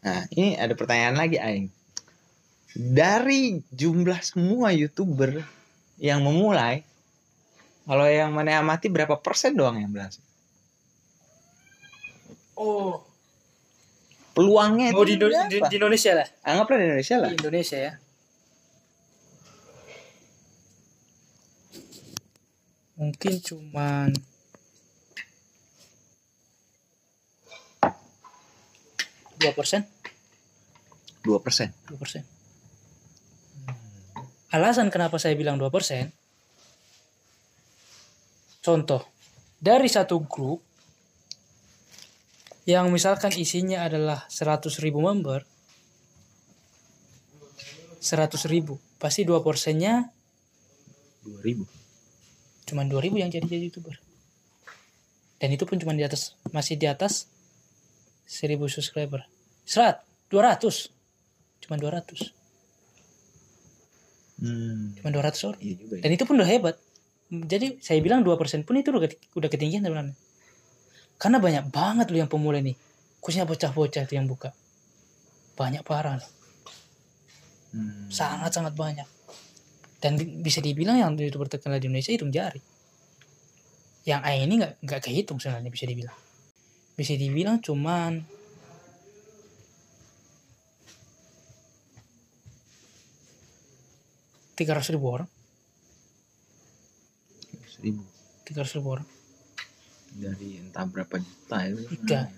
Nah, ini ada pertanyaan lagi aing. Dari jumlah semua YouTuber yang memulai kalau yang mana amati berapa persen doang yang berhasil? Oh, Peluangnya mau di, di, berapa? di Indonesia lah. Anggaplah di Indonesia lah. Di Indonesia ya. Mungkin cuman dua persen, Dua persen. dua persen. Alasan kenapa saya bilang dua persen? Contoh, dari satu grup yang misalkan isinya adalah 100 ribu member, 100 ribu, pasti dua persennya Dua ribu. cuma 2000 yang jadi jadi youtuber dan itu pun cuma di atas masih di atas 1000 subscriber. Serat 200 cuma 200 Hmm. cuma 200 orang Iya juga. Ya. dan itu pun udah hebat. Jadi saya bilang 2% pun itu udah, ketinggian sebenarnya. Karena banyak banget loh yang pemula nih khususnya bocah-bocah itu yang buka. Banyak parah. Loh Hmm. sangat-sangat banyak. Dan bi- bisa dibilang yang youtuber terkenal di Indonesia hitung jari yang A ini nggak nggak kehitung sebenarnya bisa dibilang bisa dibilang cuman tiga ratus ribu orang tiga ratus ribu orang Dari entah berapa juta itu. Iya.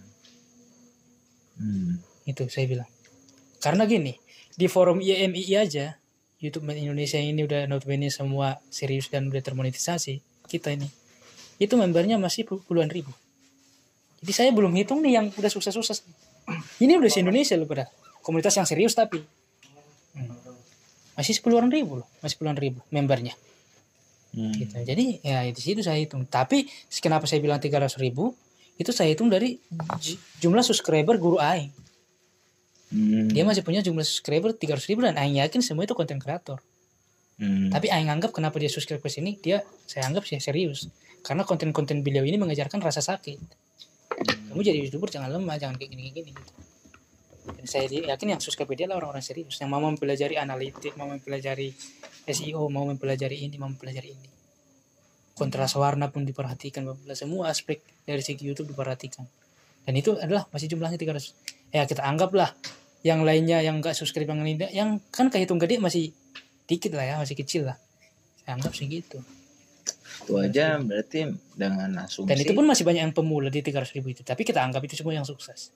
Hmm. itu saya bilang karena gini di forum IMI aja YouTube Indonesia ini udah notabene semua serius dan udah termonetisasi kita ini itu membernya masih pul- puluhan ribu jadi saya belum hitung nih yang udah sukses-sukses ini udah se Indonesia loh pada komunitas yang serius tapi Hmm. masih sepuluhan ribu loh masih puluhan ribu membernya Hmm. gitu. Jadi ya di situ saya hitung. Tapi kenapa saya bilang 300 ribu? Itu saya hitung dari jumlah subscriber guru Aing. Hmm. Dia masih punya jumlah subscriber 300 ribu dan Aing yakin semua itu konten kreator. Hmm. Tapi Aing anggap kenapa dia subscribe ke sini, dia saya anggap sih serius. Karena konten-konten beliau ini mengajarkan rasa sakit. Kamu jadi youtuber jangan lemah, jangan kayak gini-gini. Gitu. Dan saya yakin yang subscribe dia adalah orang-orang serius yang mau mempelajari analitik, mau mempelajari SEO, mau mempelajari ini, mau mempelajari ini. Kontras warna pun diperhatikan, semua aspek dari segi YouTube diperhatikan. Dan itu adalah masih jumlahnya 300. Ya kita anggaplah yang lainnya yang enggak subscribe yang lainnya, yang kan kehitung gede masih dikit lah ya, masih kecil lah. Saya anggap sih gitu. Itu aja berarti dengan asumsi Dan itu pun masih banyak yang pemula di 300 ribu itu. Tapi kita anggap itu semua yang sukses.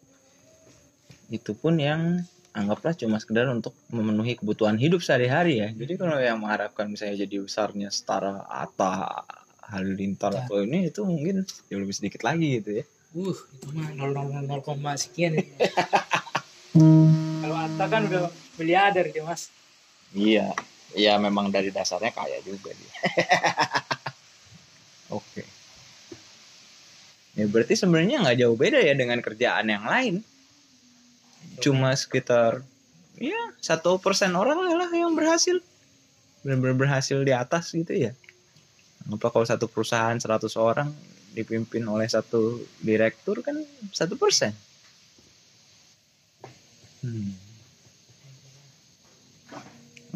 itu pun yang anggaplah cuma sekedar untuk memenuhi kebutuhan hidup sehari-hari ya. Jadi kalau yang mengharapkan misalnya jadi besarnya setara Atta Halilintar Ya. atau ini itu mungkin jauh lebih sedikit lagi gitu ya. Uh, itu mah 0,0 koma sekian. ya. Kalau Atta kan udah miliarder dia mas. Iya, iya memang dari dasarnya kaya juga dia. Oke. Ya berarti sebenarnya nggak jauh beda ya dengan kerjaan yang lain. Cuma sekitar ya satu persen orang lah yang berhasil, benar-benar berhasil di atas gitu ya. Apa kalau satu perusahaan 100 orang dipimpin oleh satu direktur kan satu persen. Hmm.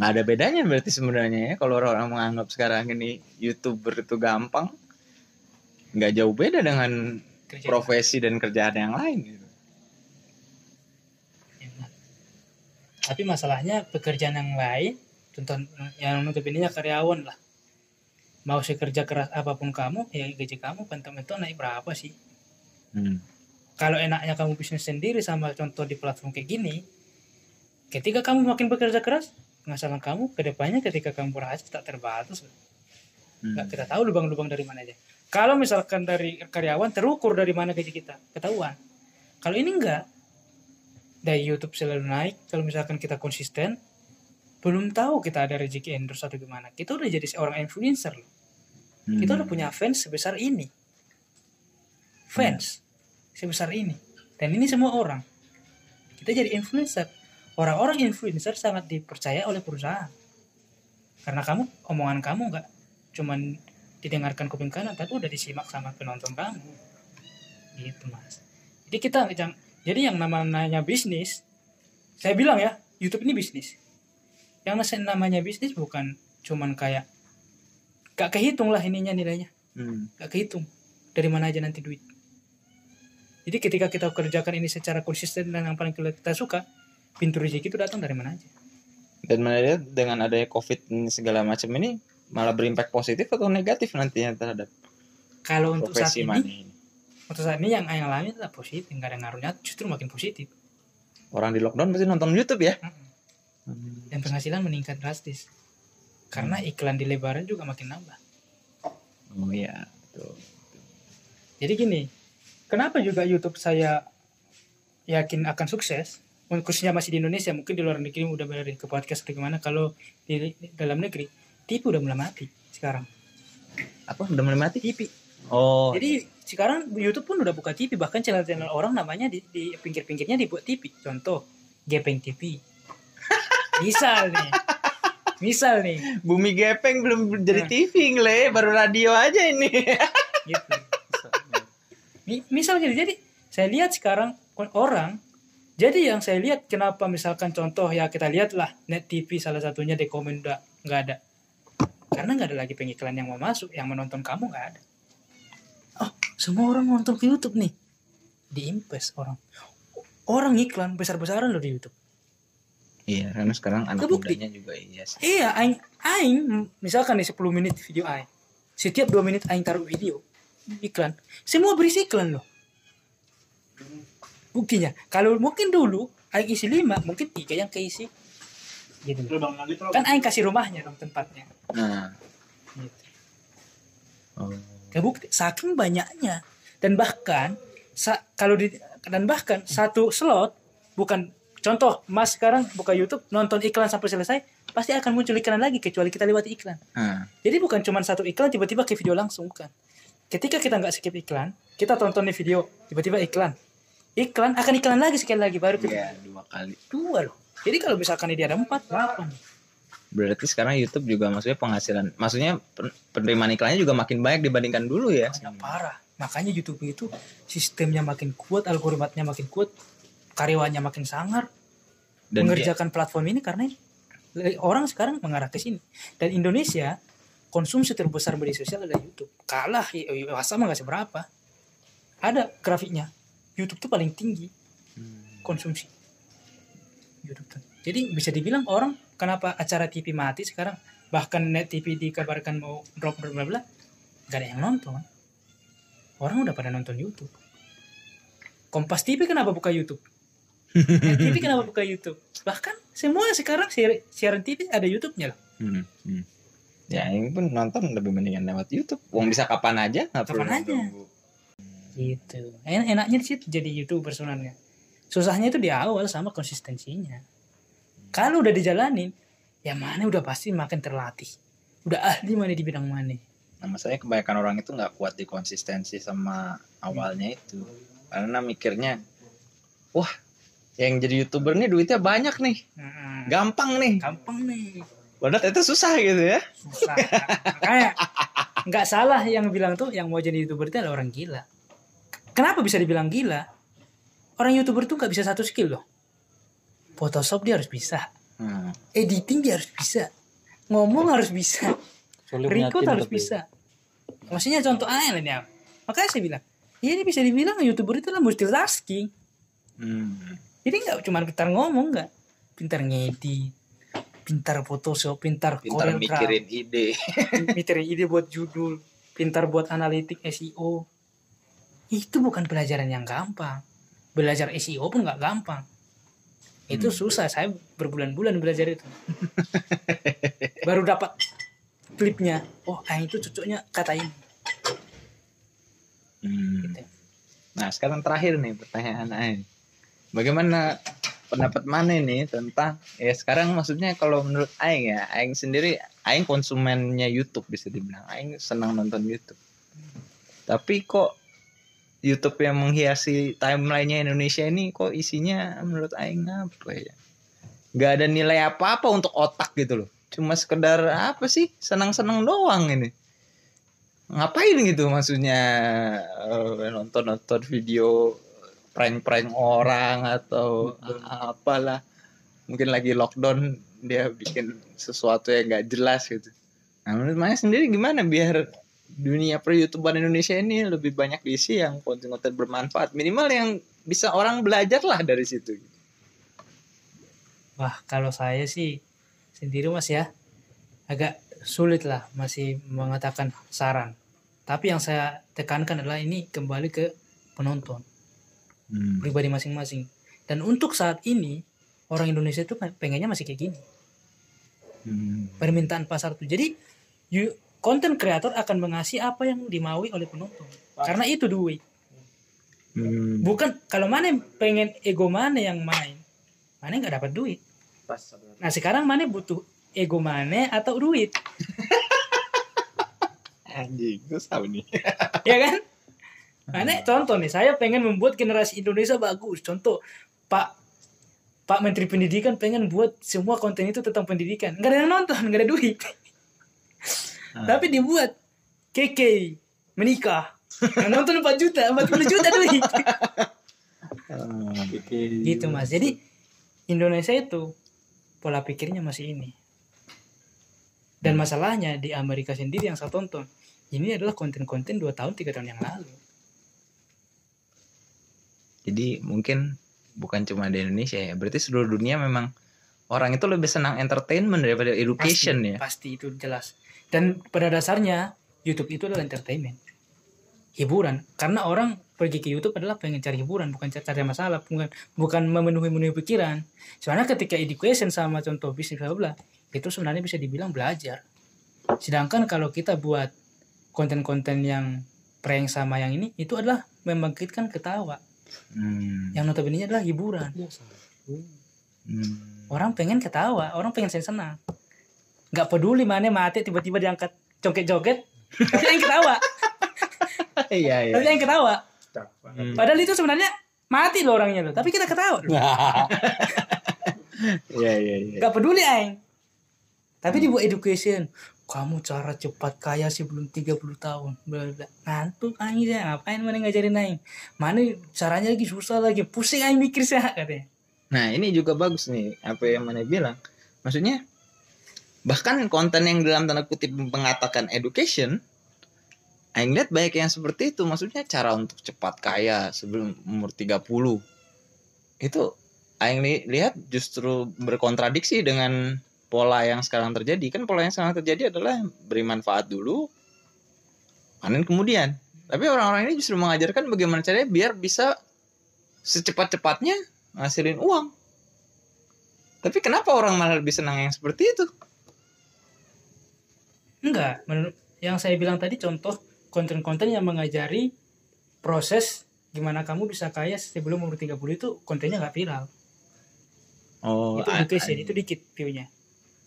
Nggak ada bedanya berarti sebenarnya ya kalau orang menganggap sekarang ini youtuber itu gampang nggak jauh beda dengan Kerja profesi dan kerjaan yang lain gitu. Tapi masalahnya pekerjaan yang lain, contoh yang notabene karyawan lah. Mau sekerja keras apa pun kamu, ya gaji kamu pentok-pentok naik berapa sih? Hmm. Kalau enaknya kamu bisnis sendiri sama contoh di platform kayak gini, ketika kamu makin bekerja keras, penghasilan kamu ke depannya ketika kamu berhasil tak terbatas. Hmm. Nggak kita tahu lubang-lubang dari mana aja. Kalau misalkan dari karyawan terukur dari mana gaji kita, ketahuan. Kalau ini enggak, dari YouTube selalu naik. Kalau misalkan kita konsisten, belum tahu kita ada rezeki endorse atau gimana. Kita udah jadi seorang influencer loh. Hmm. Kita udah punya fans sebesar ini. Fans sebesar ini. Dan ini semua orang. Kita jadi influencer. Orang-orang influencer sangat dipercaya oleh perusahaan. Karena kamu, omongan kamu nggak cuman didengarkan kuping kanan, tapi udah disimak sama penonton kamu. Gitu mas. Jadi kita jadi yang namanya bisnis saya bilang ya YouTube ini bisnis yang namanya bisnis bukan cuman kayak gak kehitung lah ininya nilainya Hmm. gak kehitung dari mana aja nanti duit jadi ketika kita kerjakan ini secara konsisten dan yang paling kita suka pintu rezeki itu datang dari mana aja? Dan menurut dengan adanya COVID ini segala macam ini malah berimpact positif atau negatif nantinya terhadap kalau untuk saat ini money ini. untuk saat ini yang yang alami adalah positif nggak ada ngaruhnya justru makin positif. Orang di lockdown pasti nonton YouTube ya. dan penghasilan meningkat drastis. Karena iklan di lebaran juga makin nambah. Oh iya, betul. jadi gini kenapa juga YouTube saya yakin akan sukses khususnya masih di Indonesia mungkin di luar negeri udah berada ke podcast atau gimana kalau di, di dalam negeri TV udah mulai mati sekarang. Apa? Udah mulai mati? TV Oh, jadi sekarang YouTube pun udah buka TV bahkan channel-channel orang namanya di, di pinggir-pinggirnya dibuat TV contoh Gepeng TV misal nih. Misal nih. Bumi Gepeng belum jadi Nah. TV ngle, baru radio aja ini. gitu. Mi- misal gitu. Jadi saya lihat sekarang orang jadi yang saya lihat kenapa misalkan contoh ya kita lihatlah net TV salah satunya di komen udah nggak ada. Karena nggak ada lagi pengiklan yang mau masuk yang menonton kamu nggak ada. Oh semua orang nonton ke YouTube nih. Diimpes orang. Orang iklan besar-besaran loh di YouTube. Iya, karena sekarang anak Kebukti. mudanya juga iya sih. iya aing aing misalkan nih 10 menit video aing. Setiap 2 menit aing taruh video iklan. Semua berisi iklan loh buktinya. Kalau mungkin dulu aing isi 5 mungkin tiga yang keisi. Gitu. Kan aing kasih rumahnya dong tempatnya. Nah, gitu. oh. kebukti saking banyaknya. Dan bahkan sa- kalau di dan bahkan satu slot bukan contoh mas sekarang buka YouTube nonton iklan sampai selesai pasti akan muncul iklan lagi kecuali kita lewati iklan. Nah, Jadi bukan cuma satu iklan tiba-tiba ke video langsung bukan. Ketika kita nggak skip iklan, kita tonton nih video, tiba-tiba iklan. Iklan akan iklan lagi sekali lagi baru ke iya dua kali. dua loh. Jadi kalau misalkan ini ada empat, delapan. Berarti sekarang YouTube juga maksudnya penghasilan, maksudnya pen- penerimaan iklannya juga makin banyak dibandingkan dulu ya. Yang parah. Makanya YouTube itu sistemnya makin kuat, algoritmanya makin kuat, karyawannya makin sangar, Dan dia, mengerjakan platform ini karena ini. orang sekarang mengarah ke sini. Dan Indonesia konsumsi terbesar media sosial adalah YouTube. Kalah WhatsApp nggak seberapa. Ada grafiknya. YouTube tuh paling tinggi Hmm. konsumsi. YouTube tuh. Jadi bisa dibilang orang kenapa acara TV mati sekarang bahkan net TV dikabarkan mau drop bla bla bla nggak ada yang nonton. Orang udah pada nonton YouTube. Kompas TV kenapa buka YouTube? Net TV kenapa buka YouTube? Bahkan semua sekarang siar- siaran TV ada YouTube-nya loh. Hmm, hmm. Ya, ini pun nonton lebih mendingan lewat YouTube. Wong bisa kapan aja, nggak perlu Kapan aja. nunggu. Gitu. En- enaknya situ jadi YouTuber sebenarnya. Susahnya itu di awal sama konsistensinya. Kalau udah dijalanin, ya mana udah pasti makin terlatih. Udah ahli mana di bidang mana. Nah, masalahnya kebanyakan orang itu nggak kuat di konsistensi sama awalnya itu. Karena mikirnya, wah, yang jadi youtuber nih duitnya banyak nih, gampang nih. Gampang nih. Padahal itu susah gitu ya. Susah. Makanya nggak salah yang bilang tuh yang mau jadi YouTuber itu adalah orang gila. Kenapa bisa dibilang gila? Orang YouTuber tuh nggak bisa satu skill loh. Photoshop dia harus bisa. Hmm. editing dia harus bisa ngomong harus bisa record harus bisa maksudnya contoh aja lah nih makanya saya bilang ya ini bisa dibilang youtuber itu lah multitasking Hmm. jadi nggak cuma pintar ngomong nggak pintar ngedit pintar photoshop pintar, Pintar mikirin ide. mikirin ide buat judul pintar buat analitik SEO itu bukan pelajaran yang gampang belajar SEO pun nggak gampang itu Hmm. susah saya berbulan-bulan belajar itu baru dapat klipnya oh ah itu cocoknya kata ini Hmm. Gitu. Nah, sekarang terakhir nih pertanyaan Aing. Bagaimana pendapat mana nih tentang ya sekarang maksudnya kalau menurut Aing ya, Aing sendiri Aing konsumennya YouTube bisa dibilang. Aing senang nonton YouTube. Tapi kok YouTube yang menghiasi timelinenya Indonesia ini kok isinya menurut Aing apa ya? Gak ada nilai apa-apa untuk otak gitu loh. Cuma sekedar apa sih? Senang-senang doang ini ngapain gitu maksudnya eh, nonton nonton video prank prank orang atau apalah mungkin lagi lockdown dia bikin sesuatu yang nggak jelas gitu nah menurut Maya sendiri gimana biar dunia per youtuber Indonesia ini lebih banyak diisi yang konten-konten bermanfaat minimal yang bisa orang belajar lah dari situ Wah, kalau saya sih sendiri Mas ya agak sulit lah masih mengatakan saran. Tapi yang saya tekankan adalah ini kembali ke penonton Hmm. pribadi masing-masing. Dan untuk saat ini orang Indonesia itu pengennya masih kayak gini. Hmm. Permintaan pasar tuh. Jadi you, konten kreator akan mengasih apa yang dimaui oleh penonton. Karena itu duit. Hmm. Bukan kalau mana pengen ego mana yang main. Mana nggak dapat duit. Nah sekarang mana butuh ego mana atau duit, Anjing, gue tahu nih. ya kan? Mana contoh nih, saya pengen membuat generasi Indonesia bagus. Contoh Pak Pak Menteri Pendidikan pengen buat semua konten itu tentang pendidikan. Nggak ada yang nonton, nggak ada duit. Ah. Tapi dibuat keke menikah. Yang nonton 4 juta, 40 juta duit. Ah. gitu mas. Jadi Indonesia itu pola pikirnya masih ini. Dan masalahnya di Amerika sendiri yang saya tonton, ini adalah konten-konten 2 tahun, 3 tahun yang lalu. Jadi mungkin bukan cuma di Indonesia ya. Berarti seluruh dunia memang orang itu lebih senang entertainment daripada education pasti, ya. Pasti itu jelas. Dan pada dasarnya YouTube itu adalah entertainment. Hiburan. Karena orang pergi ke YouTube adalah pengen cari hiburan, bukan cari cari masalah, bukan bukan memenuhi-menuhi pikiran. Soalnya ketika education sama contoh bisnis bla bla, itu sebenarnya bisa dibilang belajar. Sedangkan kalau kita buat konten-konten yang prank sama yang ini, itu adalah membangkitkan ketawa. Hmm. Yang notabene adalah hiburan. Hmm. Orang pengen ketawa, orang pengen senang. Nggak peduli mana mati tiba-tiba diangkat joget-joget, tapi yang ketawa, Iya iya. tapi yang ketawa. Hmm. Padahal itu sebenarnya mati loh orangnya loh, tapi kita ketawa. loh. Iya iya iya. Nggak peduli aing. Tapi dibuat education. Kamu cara cepat kaya sebelum 30 tahun. Ngantuk aing ya, ngapain mana ngajarin aing? Mana caranya lagi susah lagi, pusing aing mikir sih katanya. Nah ini juga bagus nih apa yang mana bilang. Maksudnya bahkan konten yang dalam tanda kutip mengatakan education, Aing lihat banyak yang seperti itu. Maksudnya cara untuk cepat kaya sebelum umur 30 itu Aing li- lihat justru berkontradiksi dengan pola yang sekarang terjadi. Kan pola yang sekarang terjadi adalah beri manfaat dulu, panen kemudian. Tapi orang-orang ini justru mengajarkan bagaimana caranya biar bisa secepat-cepatnya ngasilin uang. Tapi kenapa orang malah lebih senang yang seperti itu? Enggak, menurut yang saya bilang tadi contoh konten-konten yang mengajari proses gimana kamu bisa kaya sebelum umur 30 itu kontennya nggak viral. Oh, itu a- itu dikit view-nya.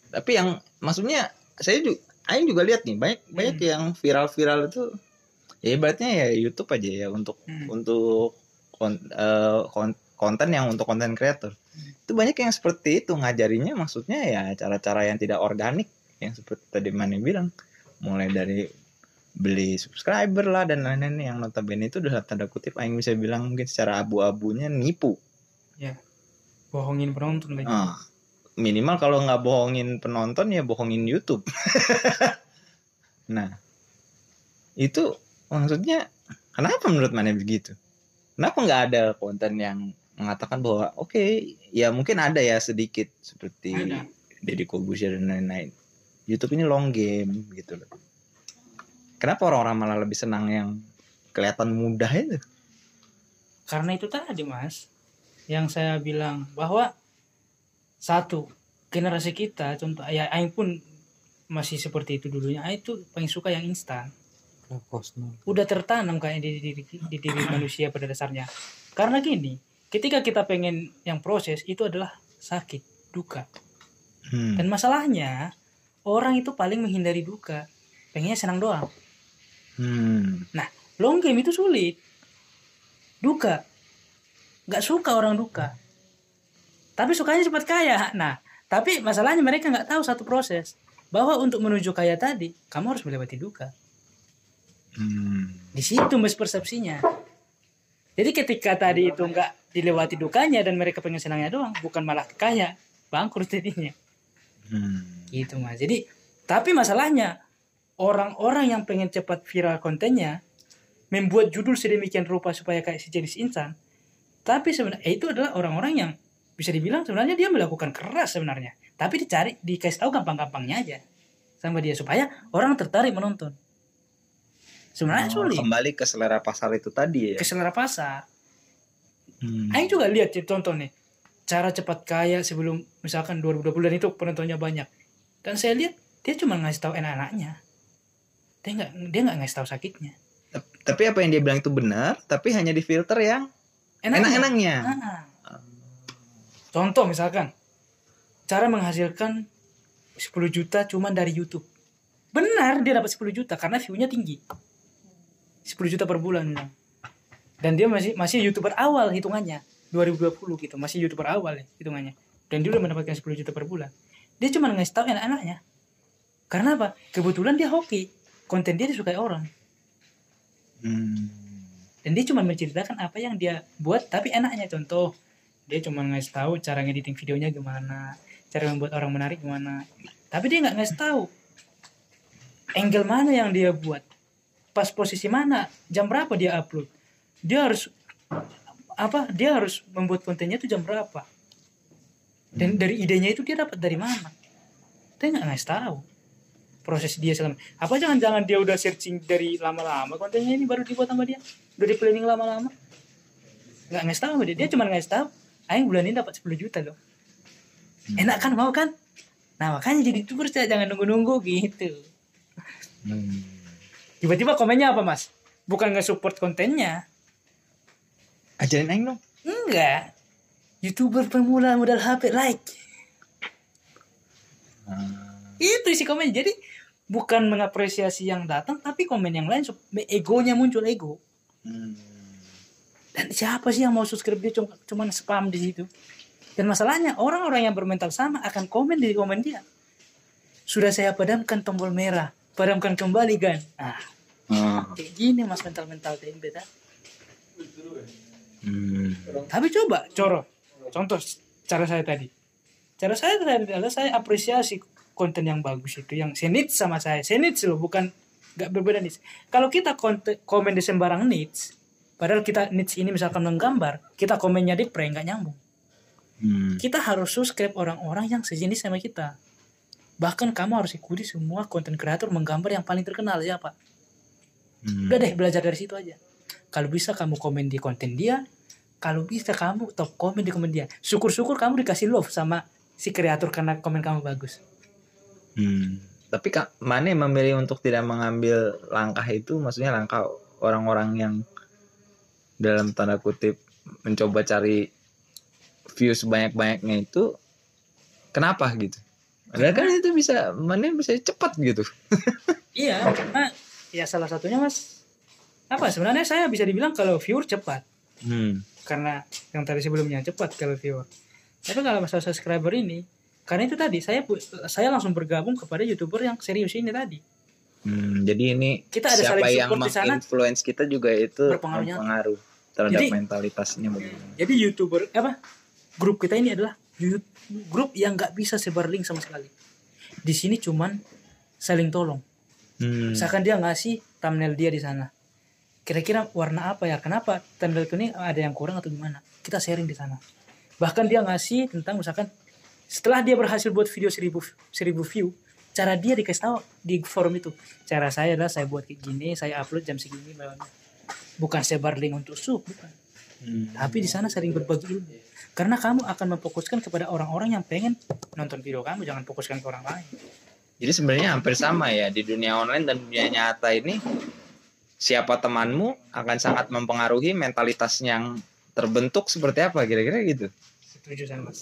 tapi yang maksudnya saya juga Aing juga lihat nih banyak banyak Hmm. yang viral-viral itu ya ibaratnya ya YouTube aja ya untuk Hmm. untuk kon- eh, kon- konten yang untuk konten creator itu banyak yang seperti itu ngajarinya maksudnya ya cara-cara yang tidak organik yang seperti tadi Mani bilang mulai dari beli subscriber lah dan lain-lain yang notabene itu dalam tanda kutip Aing bisa bilang mungkin secara abu-abunya nipu Bohongin penonton lagi. Ah, minimal kalau nggak bohongin penonton ya bohongin YouTube. nah, itu maksudnya kenapa menurut mana begitu? Kenapa nggak ada konten yang mengatakan bahwa oke ya mungkin ada ya sedikit seperti. Deddy Corbuzier dan lain-lain. YouTube ini long game gitu loh. Kenapa orang-orang malah lebih senang yang kelihatan mudah itu? Karena itu tadi mas, yang saya bilang bahwa satu generasi kita contoh ya Aing pun masih seperti itu dulunya. Aing tuh paling suka yang instan. Udah tertanam kayak di diri, di diri manusia pada dasarnya. Karena gini, ketika kita pengen yang proses itu adalah sakit, duka. Hmm. Dan masalahnya orang itu paling menghindari duka, pengennya senang doang. Hmm. Long game itu sulit. Duka. Gak suka orang duka. Tapi sukanya cepat kaya. Nah, tapi masalahnya mereka nggak tahu satu proses. Bahwa untuk menuju kaya tadi, kamu harus melewati duka. Hmm. Di situ mas persepsinya. Jadi ketika tadi itu nggak dilewati dukanya dan mereka pengen senangnya doang, bukan malah kaya. bangkrut jadinya Hmm. gitu mas jadi tapi masalahnya orang-orang yang pengen cepat viral kontennya membuat judul sedemikian rupa supaya kayak sejenis insan tapi sebenarnya eh, itu adalah orang-orang yang bisa dibilang sebenarnya dia melakukan keras sebenarnya tapi dicari dikasih tahu gampang-gampangnya aja sama dia supaya orang tertarik menonton sebenarnya Oh, sulit kembali ke selera pasar itu tadi ya. ke selera pasar Hmm. Aing juga lihat contoh nih cara cepat kaya sebelum misalkan 2020 dan itu penontonnya banyak. Dan saya lihat dia cuma ngasih tahu enak-enaknya dia nggak dia nggak ngasih tahu sakitnya. Tapi apa yang dia bilang itu benar, tapi hanya di filter yang enak-enaknya. Ah. contoh misalkan cara menghasilkan 10 juta cuma dari YouTube. Benar dia dapat 10 juta karena view-nya tinggi. 10 juta per bulan dan dia masih masih youtuber awal hitungannya 2020 gitu masih youtuber awal ya, hitungannya. Dan dia udah mendapatkan 10 juta per bulan. Dia cuma ngasih tahu enak-enaknya. Karena apa? Kebetulan dia hoki. Konten dia disukai orang. Hmm. dan dia cuma menceritakan apa yang dia buat tapi enaknya. Contoh dia cuma ngasih tahu cara ngediting videonya gimana cara membuat orang menarik gimana. Tapi dia nggak ngasih tahu angle mana yang dia buat. Pas posisi mana jam berapa dia upload. Dia harus apa dia harus membuat kontennya itu jam berapa? Dan dari idenya itu dia dapat dari mana? Dia nggak ngasih tahu. Proses dia selama apa jangan-jangan dia udah searching dari lama-lama kontennya ini baru dibuat sama dia? Udah di planning lama-lama? Nggak ngasih tahu dia. Dia cuma ngasih tahu Aing bulan ini dapat 10 juta loh. Enak kan mau kan? Nah makanya jadi youtuber jangan nunggu-nunggu gitu. Hmm. tiba-tiba komennya apa mas? Bukan nge-support kontennya Ajarin aing dong. enggak. Youtuber pemula modal HP like. Ah. itu isi komen. Jadi bukan mengapresiasi yang datang tapi komen yang lain. Egonya muncul ego. Hmm. dan siapa sih yang mau subscribe dia? Cuma cuman spam di situ. Dan masalahnya orang-orang yang bermental sama akan komen di komen dia. Sudah saya padamkan tombol merah. Padamkan kembali kan Ah. kayak gini mas mental-mental tempe dah. Hmm. tapi coba coro contoh cara saya tadi. Cara saya tadi adalah saya apresiasi konten yang bagus itu yang senit sama saya. Senit loh bukan nggak berbeda nih kalau kita konten, komen di sembarang niche padahal kita niche ini misalkan menggambar kita komennya di prank nggak nyambung. Hmm. kita harus subscribe orang-orang yang sejenis sama kita. Bahkan kamu harus ikuti semua konten kreator menggambar yang paling terkenal siapa? Hmm. udah deh belajar dari situ aja kalau bisa kamu komen di konten dia kalau bisa kamu top komen di komen dia syukur-syukur kamu dikasih love sama si kreator karena komen kamu bagus Hmm. Tapi Kak, Mane memilih untuk tidak mengambil langkah itu, maksudnya langkah orang-orang yang dalam tanda kutip mencoba cari views banyak-banyaknya itu, kenapa gitu? Padahal kan itu bisa, Mane bisa cepat gitu. iya karena ya salah satunya mas apa? Sebenarnya saya bisa dibilang kalau viewer cepat. Hmm. karena yang tadi sebelumnya cepat kalau viewer. Tapi kalau masalah subscriber ini karena itu tadi saya saya langsung bergabung kepada youtuber yang serius ini tadi. Hmm, jadi ini Kita ada siapa saling yang support di sana. menginfluence kita juga itu Berpengaruh terhadap Jadi- mentalitasnya bagaimana. jadi youtuber apa? Grup kita ini adalah grup yang nggak bisa sebar link sama sekali. Di sini cuman saling tolong. Hmm. misalkan dia ngasih thumbnail dia di sana kira-kira warna apa ya? Kenapa thumbnail ini ada yang kurang atau gimana? Kita sharing di sana. Bahkan dia ngasih tentang misalkan setelah dia berhasil buat video seribu seribu view cara dia dikasih tahu di forum itu. Cara saya adalah saya buat kayak gini saya upload jam segini bukan sebar link untuk sub bukan. Hmm. tapi di sana sering berbagi ilmu. Karena kamu akan memfokuskan kepada orang-orang yang pengen nonton video kamu jangan fokuskan ke orang lain. Jadi sebenarnya hampir sama ya di dunia online dan dunia nyata ini siapa temanmu akan sangat mempengaruhi mentalitas yang terbentuk seperti apa kira-kira gitu. setuju saya mas.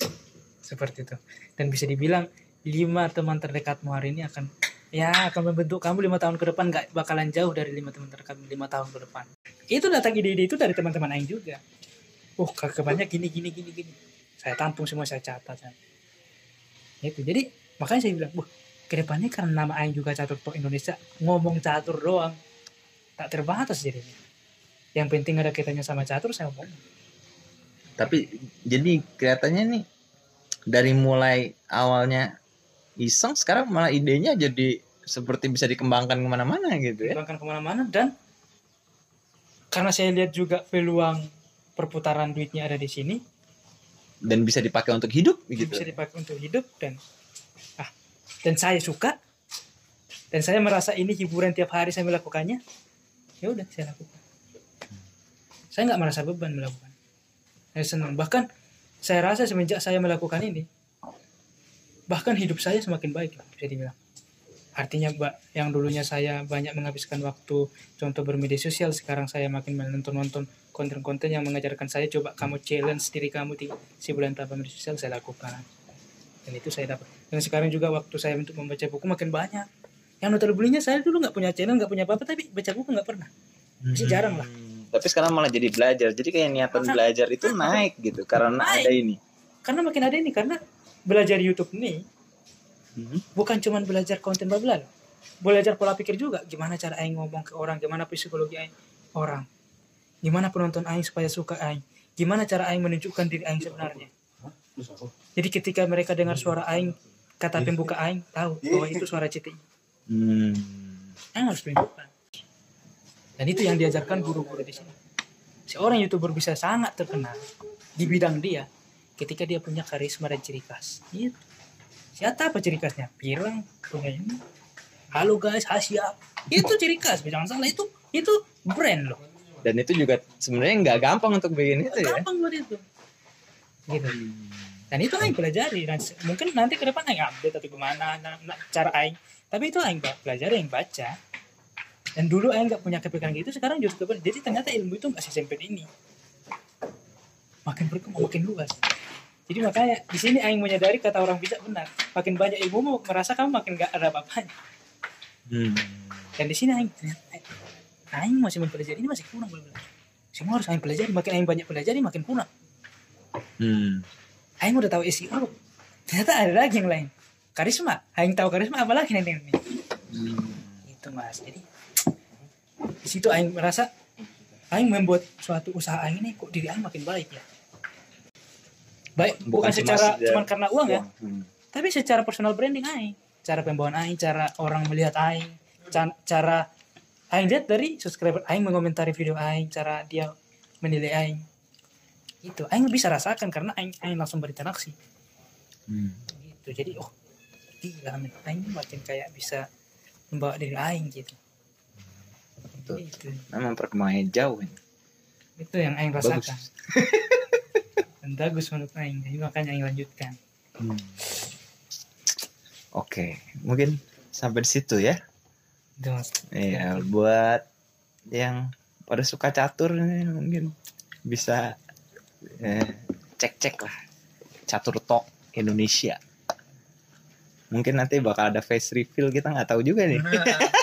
Seperti itu. Dan bisa dibilang lima teman terdekatmu hari ini akan ya akan membentuk kamu lima tahun ke depan. Nggak bakalan jauh dari lima teman terdekat lima tahun ke depan. Itu datang ide-ide itu dari teman-teman Aing juga. Oh kebanyak gini gini gini gini. Saya tampung semua saya catat saya. itu jadi makanya saya bilang wah ke depannya karena nama Aing juga catur tok Indonesia ngomong catur doang tak terbatas jadinya. Yang penting ada kaitannya sama catur saya ngomong Tapi jadi kelihatannya nih dari mulai awalnya iseng sekarang malah idenya jadi seperti bisa dikembangkan ke mana-mana gitu ya. Dikembangkan ke mana-mana dan karena saya lihat juga peluang perputaran duitnya ada di sini. Dan bisa dipakai untuk hidup gitu. bisa dipakai untuk hidup dan ah dan saya suka. Dan saya merasa ini hiburan tiap hari saya melakukannya ya udah saya lakukan. Saya nggak merasa beban melakukan. Saya senang. Bahkan saya rasa semenjak saya melakukan ini bahkan hidup saya semakin baik bisa dibilang. Artinya mbak yang dulunya saya banyak menghabiskan waktu contoh bermedia sosial sekarang saya makin menonton-nonton konten-konten yang mengajarkan saya coba kamu challenge diri kamu di sebulan tanpa media sosial saya lakukan. Dan itu saya dapat. Dan sekarang juga waktu saya untuk membaca buku makin banyak yang notabene saya dulu nggak punya channel nggak punya apa-apa tapi baca buku nggak pernah. Masih jarang lah. Hmm, tapi sekarang malah jadi belajar. Jadi kayak niatan Maka- belajar itu naik gitu karena Naik. ada ini. Karena makin ada ini karena belajar YouTube ini Hmm. bukan cuma belajar konten babla loh. belajar pola pikir juga. Gimana cara aing ngomong ke orang gimana psikologi aing orang. Gimana penonton aing supaya suka aing. Gimana cara aing menunjukkan diri aing sebenarnya. Jadi ketika mereka dengar suara aing kata pembuka aing tahu bahwa itu suara CTI Hmm. aing harus tunjukkan dan itu yang diajarkan guru-guru di sini. Seorang youtuber bisa sangat terkenal di bidang dia ketika dia punya karisma dan ciri khas. Gitu. siapa apa ciri khasnya? Pirang punya ini. Halo guys Hasya itu ciri khas jangan salah itu itu brand loh. Dan itu juga sebenarnya nggak gampang untuk bikin itu ya. gampang buat itu. Gitu. Dan itu aing pelajari dan mungkin nanti ke depan aing update atau gimana na- na- cara aing tapi itu aing pelajari aing baca dan dulu aing nggak punya kepikiran gitu sekarang justru kebal- jadi ternyata ilmu itu nggak sesempit ini makin berkembang makin luas jadi makanya di sini aing menyadari kata orang bijak benar makin banyak ilmu merasa kamu makin gak ada apa-apanya Hmm. dan di sini aing ternyata aing masih mempelajari ini masih kurang benar semua harus aing pelajari makin aing banyak pelajari makin kurang Hmm. Aing udah tahu SEO. Ternyata ada lagi yang lain. Karisma. Aing tahu karisma apa lagi nanti ini. Hmm. Itu mas. Jadi di situ Aing merasa Aing membuat suatu usaha Aing ini kok diri Aing makin baik ya. Baik bukan, Bukan cuma secara cuman karena uang ya, Hmm. tapi secara personal branding Aing. Cara pembawaan Aing, cara orang melihat Aing, ca- cara Aing lihat dari subscriber Aing mengomentari video Aing, cara dia menilai Aing. Itu Aing bisa rasakan karena Aing, Aing langsung berinteraksi. Hmm. gitu jadi oh gila men aing makin kayak bisa membawa diri aing gitu. Betul. itu memang perkembangannya jauh ini. itu yang aing bagus. Rasakan dan bagus menurut aing jadi makanya aing lanjutkan. Hmm. oke mungkin sampai di situ ya. Itu Iya, buat yang pada suka catur mungkin bisa eh, cek-cek lah. Catur talk Indonesia. Mungkin nanti bakal ada face reveal kita nggak tahu juga nih.